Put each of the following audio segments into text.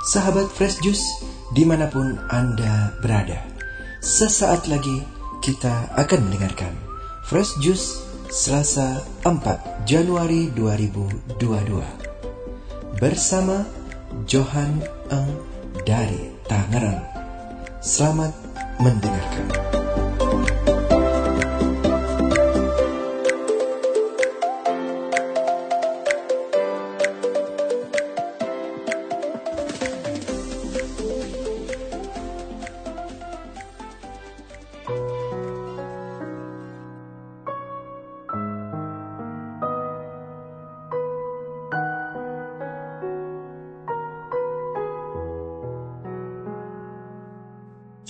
sahabat Fresh Juice di mana pun Anda berada. Sesaat lagi kita akan mendengarkan Fresh Juice Selasa 4 Januari 2022 bersama Johan Eng dari Tangerang. Selamat mendengarkan.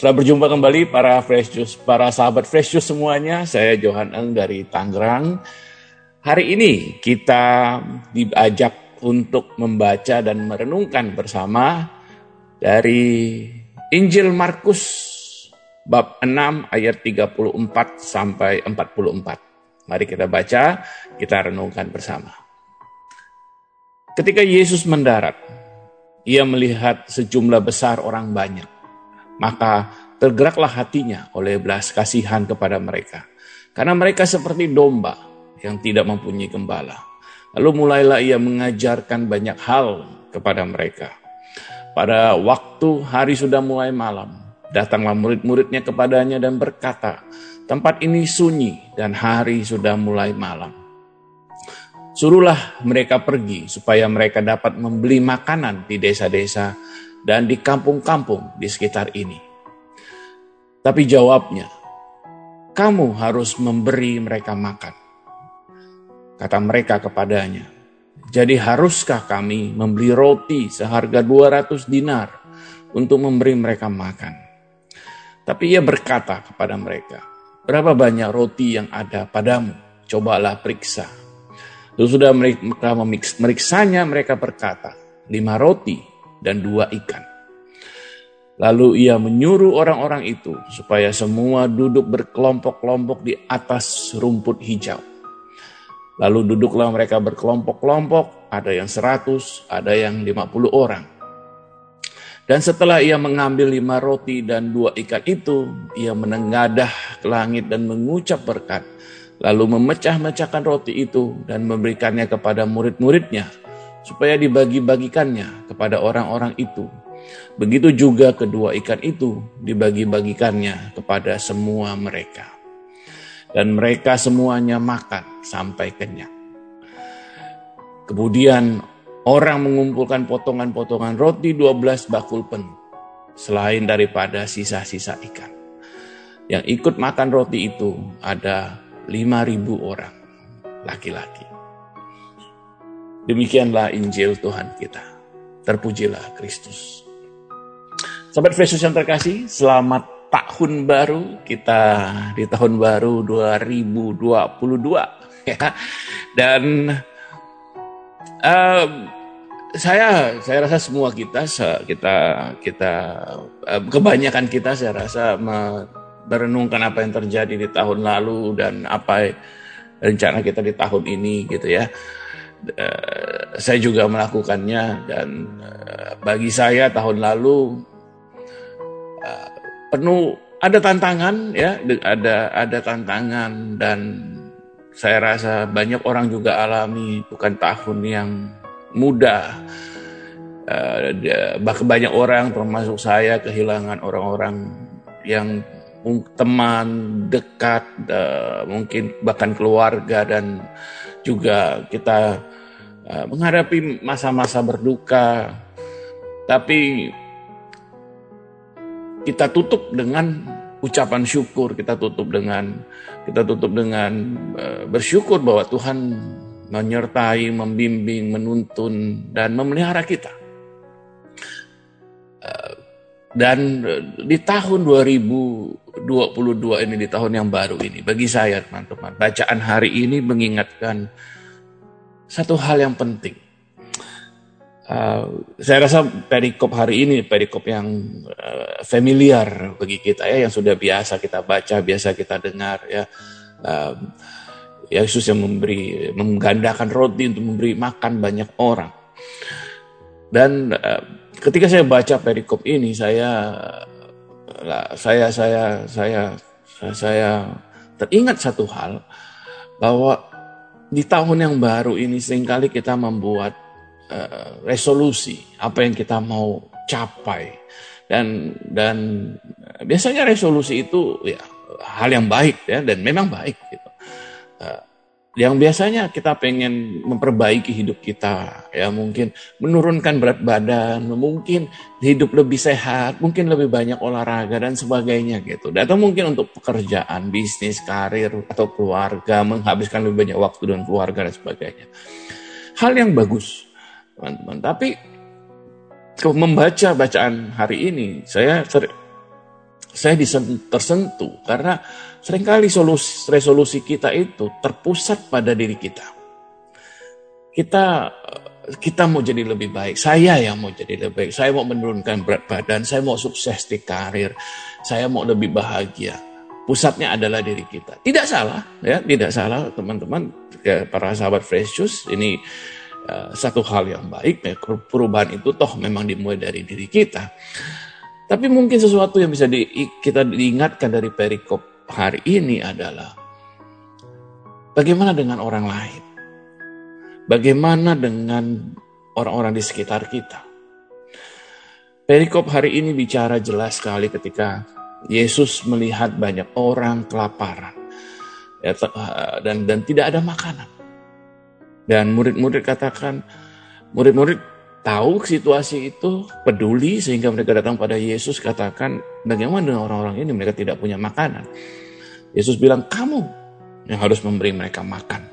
Selamat berjumpa kembali para Fresh Juice, para sahabat Fresh Juice semuanya. Saya Johan Eng dari Tangerang. Hari ini kita diajak untuk membaca dan merenungkan bersama dari Injil Markus bab 6 ayat 34 sampai 44. Mari kita baca, kita renungkan bersama. Ketika Yesus mendarat, ia melihat sejumlah besar orang banyak maka tergeraklah hatinya oleh belas kasihan kepada mereka. Karena mereka seperti domba yang tidak mempunyai gembala. Lalu mulailah ia mengajarkan banyak hal kepada mereka. Pada waktu hari sudah mulai malam, datanglah murid-muridnya kepadanya dan berkata, tempat ini sunyi dan hari sudah mulai malam. Suruhlah mereka pergi supaya mereka dapat membeli makanan di desa-desa dan di kampung-kampung di sekitar ini. Tapi jawabnya, kamu harus memberi mereka makan. Kata mereka kepadanya, jadi haruskah kami membeli roti seharga 200 dinar untuk memberi mereka makan? Tapi ia berkata kepada mereka, berapa banyak roti yang ada padamu? Cobalah periksa. Lalu sudah mereka meriksanya, mereka berkata, lima roti dan dua ikan. Lalu ia menyuruh orang-orang itu supaya semua duduk berkelompok-kelompok di atas rumput hijau. Lalu duduklah mereka berkelompok-kelompok, ada yang seratus, ada yang lima puluh orang. Dan setelah ia mengambil lima roti dan dua ikan itu, ia menengadah ke langit dan mengucap berkat. Lalu memecah-mecahkan roti itu dan memberikannya kepada murid-muridnya supaya dibagi-bagikannya kepada orang-orang itu. Begitu juga kedua ikan itu dibagi-bagikannya kepada semua mereka. Dan mereka semuanya makan sampai kenyang. Kemudian orang mengumpulkan potongan-potongan roti 12 bakul penuh. Selain daripada sisa-sisa ikan. Yang ikut makan roti itu ada 5.000 orang laki-laki. Demikianlah Injil Tuhan kita. Terpujilah Kristus. Sahabat Yesus yang terkasih, selamat tahun baru kita di tahun baru 2022 ya. Dan uh, saya saya rasa semua kita kita kita uh, kebanyakan kita saya rasa merenungkan apa yang terjadi di tahun lalu dan apa rencana kita di tahun ini gitu ya. Uh, saya juga melakukannya dan uh, bagi saya tahun lalu uh, penuh ada tantangan ya ada ada tantangan dan saya rasa banyak orang juga alami bukan tahun yang mudah. Bahkan banyak orang termasuk saya kehilangan orang-orang yang teman dekat mungkin bahkan keluarga dan juga kita uh, menghadapi masa-masa berduka, tapi kita tutup dengan ucapan syukur, kita tutup dengan kita tutup dengan uh, bersyukur bahwa Tuhan menyertai, membimbing, menuntun dan memelihara kita. Dan di tahun 2022 ini, di tahun yang baru ini, bagi saya teman-teman, bacaan hari ini mengingatkan satu hal yang penting. Uh, saya rasa perikop hari ini perikop yang uh, familiar bagi kita ya, yang sudah biasa kita baca, biasa kita dengar ya. Uh, Yesus yang memberi, menggandakan roti untuk memberi makan banyak orang. Dan uh, ketika saya baca perikop ini saya saya saya saya saya teringat satu hal bahwa di tahun yang baru ini sering kali kita membuat uh, resolusi apa yang kita mau capai dan dan biasanya resolusi itu ya hal yang baik ya dan memang baik gitu. Uh, yang biasanya kita pengen memperbaiki hidup kita ya mungkin menurunkan berat badan mungkin hidup lebih sehat mungkin lebih banyak olahraga dan sebagainya gitu. Atau mungkin untuk pekerjaan bisnis karir atau keluarga menghabiskan lebih banyak waktu dengan keluarga dan sebagainya. Hal yang bagus teman-teman. Tapi membaca bacaan hari ini saya saya tersentuh karena Seringkali solusi, resolusi kita itu terpusat pada diri kita. Kita kita mau jadi lebih baik. Saya yang mau jadi lebih baik. Saya mau menurunkan berat badan. Saya mau sukses di karir. Saya mau lebih bahagia. Pusatnya adalah diri kita. Tidak salah, ya, tidak salah teman-teman. Ya, para sahabat Fresh Juice ini uh, satu hal yang baik. Ya, perubahan itu toh memang dimulai dari diri kita. Tapi mungkin sesuatu yang bisa di, kita diingatkan dari perikop hari ini adalah bagaimana dengan orang lain? Bagaimana dengan orang-orang di sekitar kita? Perikop hari ini bicara jelas sekali ketika Yesus melihat banyak orang kelaparan ya, dan dan tidak ada makanan. Dan murid-murid katakan, murid-murid tahu situasi itu, peduli sehingga mereka datang pada Yesus katakan, bagaimana dengan orang-orang ini mereka tidak punya makanan. Yesus bilang, kamu yang harus memberi mereka makan.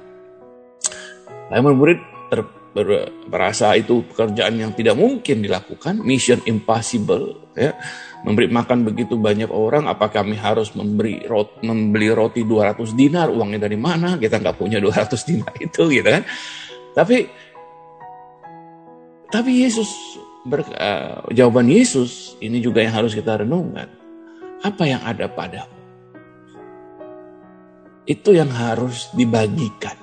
Lalu murid ter, ber, berasa itu pekerjaan yang tidak mungkin dilakukan, mission impossible, ya. Memberi makan begitu banyak orang, apa kami harus memberi rot, membeli roti 200 dinar, uangnya dari mana? Kita nggak punya 200 dinar itu, gitu kan? Tapi tapi Yesus ber, uh, jawaban Yesus ini juga yang harus kita renungkan. Apa yang ada padamu? itu yang harus dibagikan.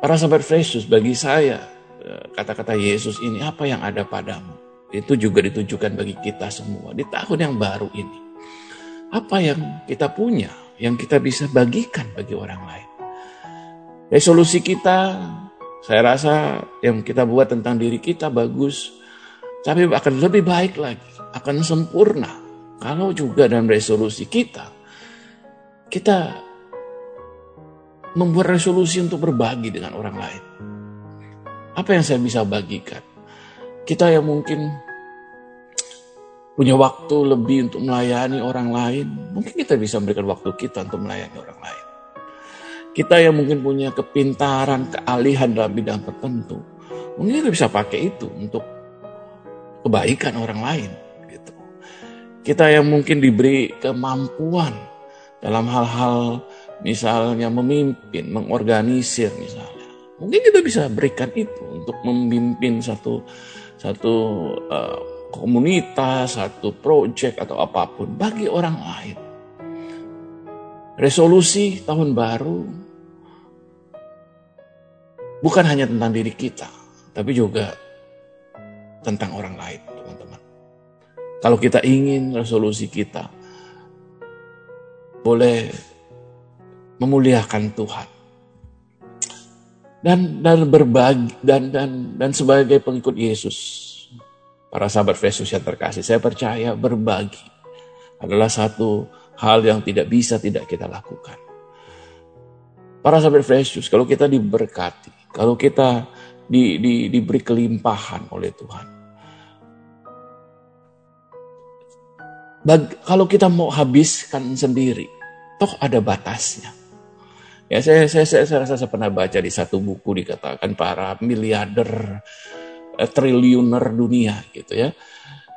Para sahabat Yesus bagi saya eh, kata-kata Yesus ini apa yang ada padamu itu juga ditujukan bagi kita semua di tahun yang baru ini. Apa yang kita punya yang kita bisa bagikan bagi orang lain. Resolusi kita saya rasa yang kita buat tentang diri kita bagus tapi akan lebih baik lagi, akan sempurna kalau juga dalam resolusi kita kita membuat resolusi untuk berbagi dengan orang lain. Apa yang saya bisa bagikan? Kita yang mungkin punya waktu lebih untuk melayani orang lain, mungkin kita bisa memberikan waktu kita untuk melayani orang lain. Kita yang mungkin punya kepintaran, kealihan dalam bidang tertentu, mungkin kita bisa pakai itu untuk kebaikan orang lain. Gitu. Kita yang mungkin diberi kemampuan dalam hal-hal misalnya memimpin, mengorganisir misalnya. Mungkin kita bisa berikan itu untuk memimpin satu satu uh, komunitas, satu proyek atau apa pun bagi orang lain. Resolusi tahun baru bukan hanya tentang diri kita, tapi juga tentang orang lain, teman-teman. Kalau kita ingin resolusi kita boleh memuliakan Tuhan dan dan berbagi dan dan dan sebagai pengikut Yesus para sahabat Yesus yang terkasih saya percaya berbagi adalah satu hal yang tidak bisa tidak kita lakukan para sahabat Yesus kalau kita diberkati kalau kita di, di, diberi kelimpahan oleh Tuhan Bag, kalau kita mau habiskan sendiri toh ada batasnya. Ya saya saya saya, saya rasa saya pernah baca di satu buku dikatakan para miliarder eh, triliuner dunia gitu ya.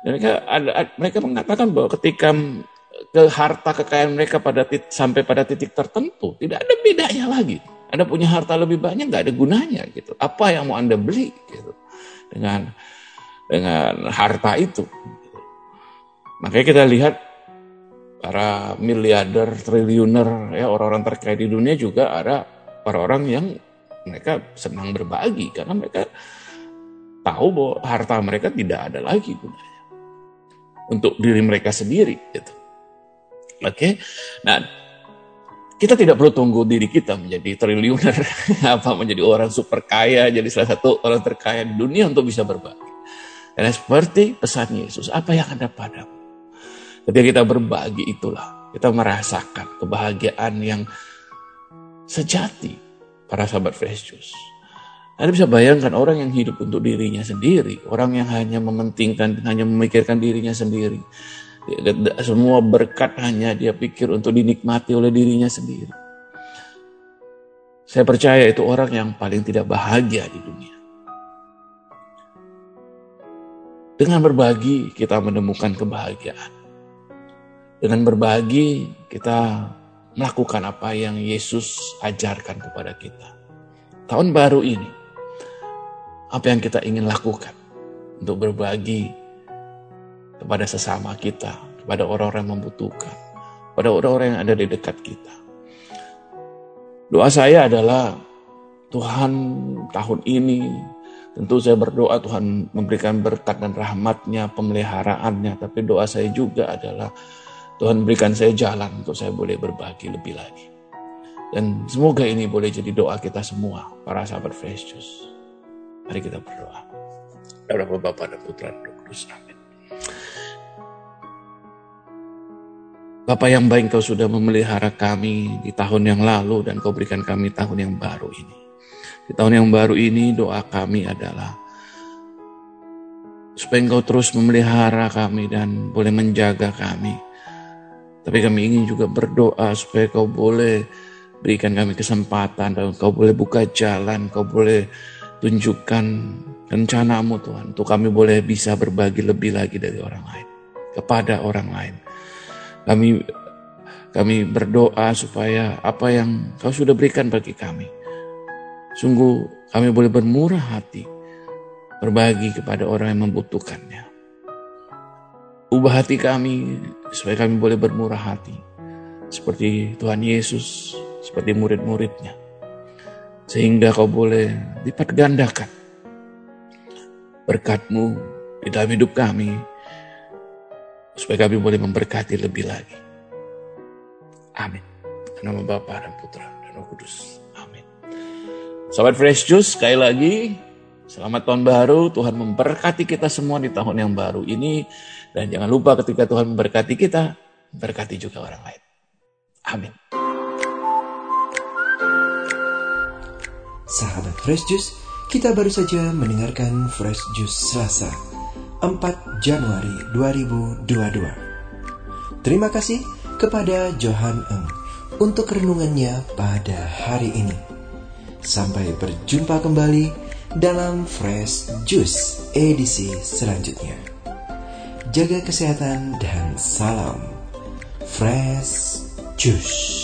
Mereka ada mereka mengatakan bahwa ketika ke harta kekayaan mereka pada sampai pada titik tertentu tidak ada bedanya lagi. Anda punya harta lebih banyak nggak ada gunanya gitu. Apa yang mau Anda beli gitu dengan dengan harta itu. Makanya kita lihat para miliarder, triliuner, ya orang-orang terkaya di dunia juga ada orang-orang yang mereka senang berbagi karena mereka tahu bahwa harta mereka tidak ada lagi gunanya untuk diri mereka sendiri gitu. Oke. Okay? Nah, kita tidak perlu tunggu diri kita menjadi triliuner apa menjadi orang super kaya, jadi salah satu orang terkaya di dunia untuk bisa berbagi. Karena seperti pesan Yesus, apa yang ada padamu? Ketika kita berbagi itulah kita merasakan kebahagiaan yang sejati para sahabat fresh juice. Anda bisa bayangkan orang yang hidup untuk dirinya sendiri, orang yang hanya mementingkan, hanya memikirkan dirinya sendiri. Semua berkat hanya dia pikir untuk dinikmati oleh dirinya sendiri. Saya percaya itu orang yang paling tidak bahagia di dunia. Dengan berbagi kita menemukan kebahagiaan. Dengan berbagi kita melakukan apa yang Yesus ajarkan kepada kita. Tahun baru ini, apa yang kita ingin lakukan untuk berbagi kepada sesama kita, kepada orang-orang yang membutuhkan, kepada orang-orang yang ada di dekat kita. Doa saya adalah Tuhan tahun ini tentu saya berdoa Tuhan memberikan berkat dan rahmatnya, pemeliharaannya. Tapi doa saya juga adalah Tuhan berikan saya jalan untuk saya boleh berbagi lebih lagi. Dan semoga ini boleh jadi doa kita semua, para sahabat Fresh Juice. Mari kita berdoa. Dalam Bapa dan Putra dan Kudus. Bapak yang baik kau sudah memelihara kami di tahun yang lalu dan kau berikan kami tahun yang baru ini. Di tahun yang baru ini doa kami adalah supaya engkau terus memelihara kami dan boleh menjaga kami. Tapi kami ingin juga berdoa supaya kau boleh berikan kami kesempatan dan kau boleh buka jalan, kau boleh Tunjukkan rencanamu Tuhan. Untuk kami boleh bisa berbagi lebih lagi dari orang lain. Kepada orang lain. Kami kami berdoa supaya apa yang kau sudah berikan bagi kami. Sungguh kami boleh bermurah hati. Berbagi kepada orang yang membutuhkannya. Ubah hati kami supaya kami boleh bermurah hati. Seperti Tuhan Yesus, seperti murid-muridnya sehingga kau boleh lipat gandakan berkatmu di dalam hidup kami, supaya kami boleh memberkati lebih lagi. Amin. Nama Bapa dan Putra dan Roh Kudus. Amin. Sobat Fresh Juice, sekali lagi, selamat tahun baru. Tuhan memberkati kita semua di tahun yang baru ini. Dan jangan lupa ketika Tuhan memberkati kita, berkati juga orang lain. Amin. Sahabat Fresh Juice, kita baru saja mendengarkan Fresh Juice Selasa 4 Januari 2022. Terima kasih kepada Johan Eng untuk renungannya pada hari ini. Sampai berjumpa kembali dalam Fresh Juice edisi selanjutnya. Jaga kesehatan dan salam Fresh Juice.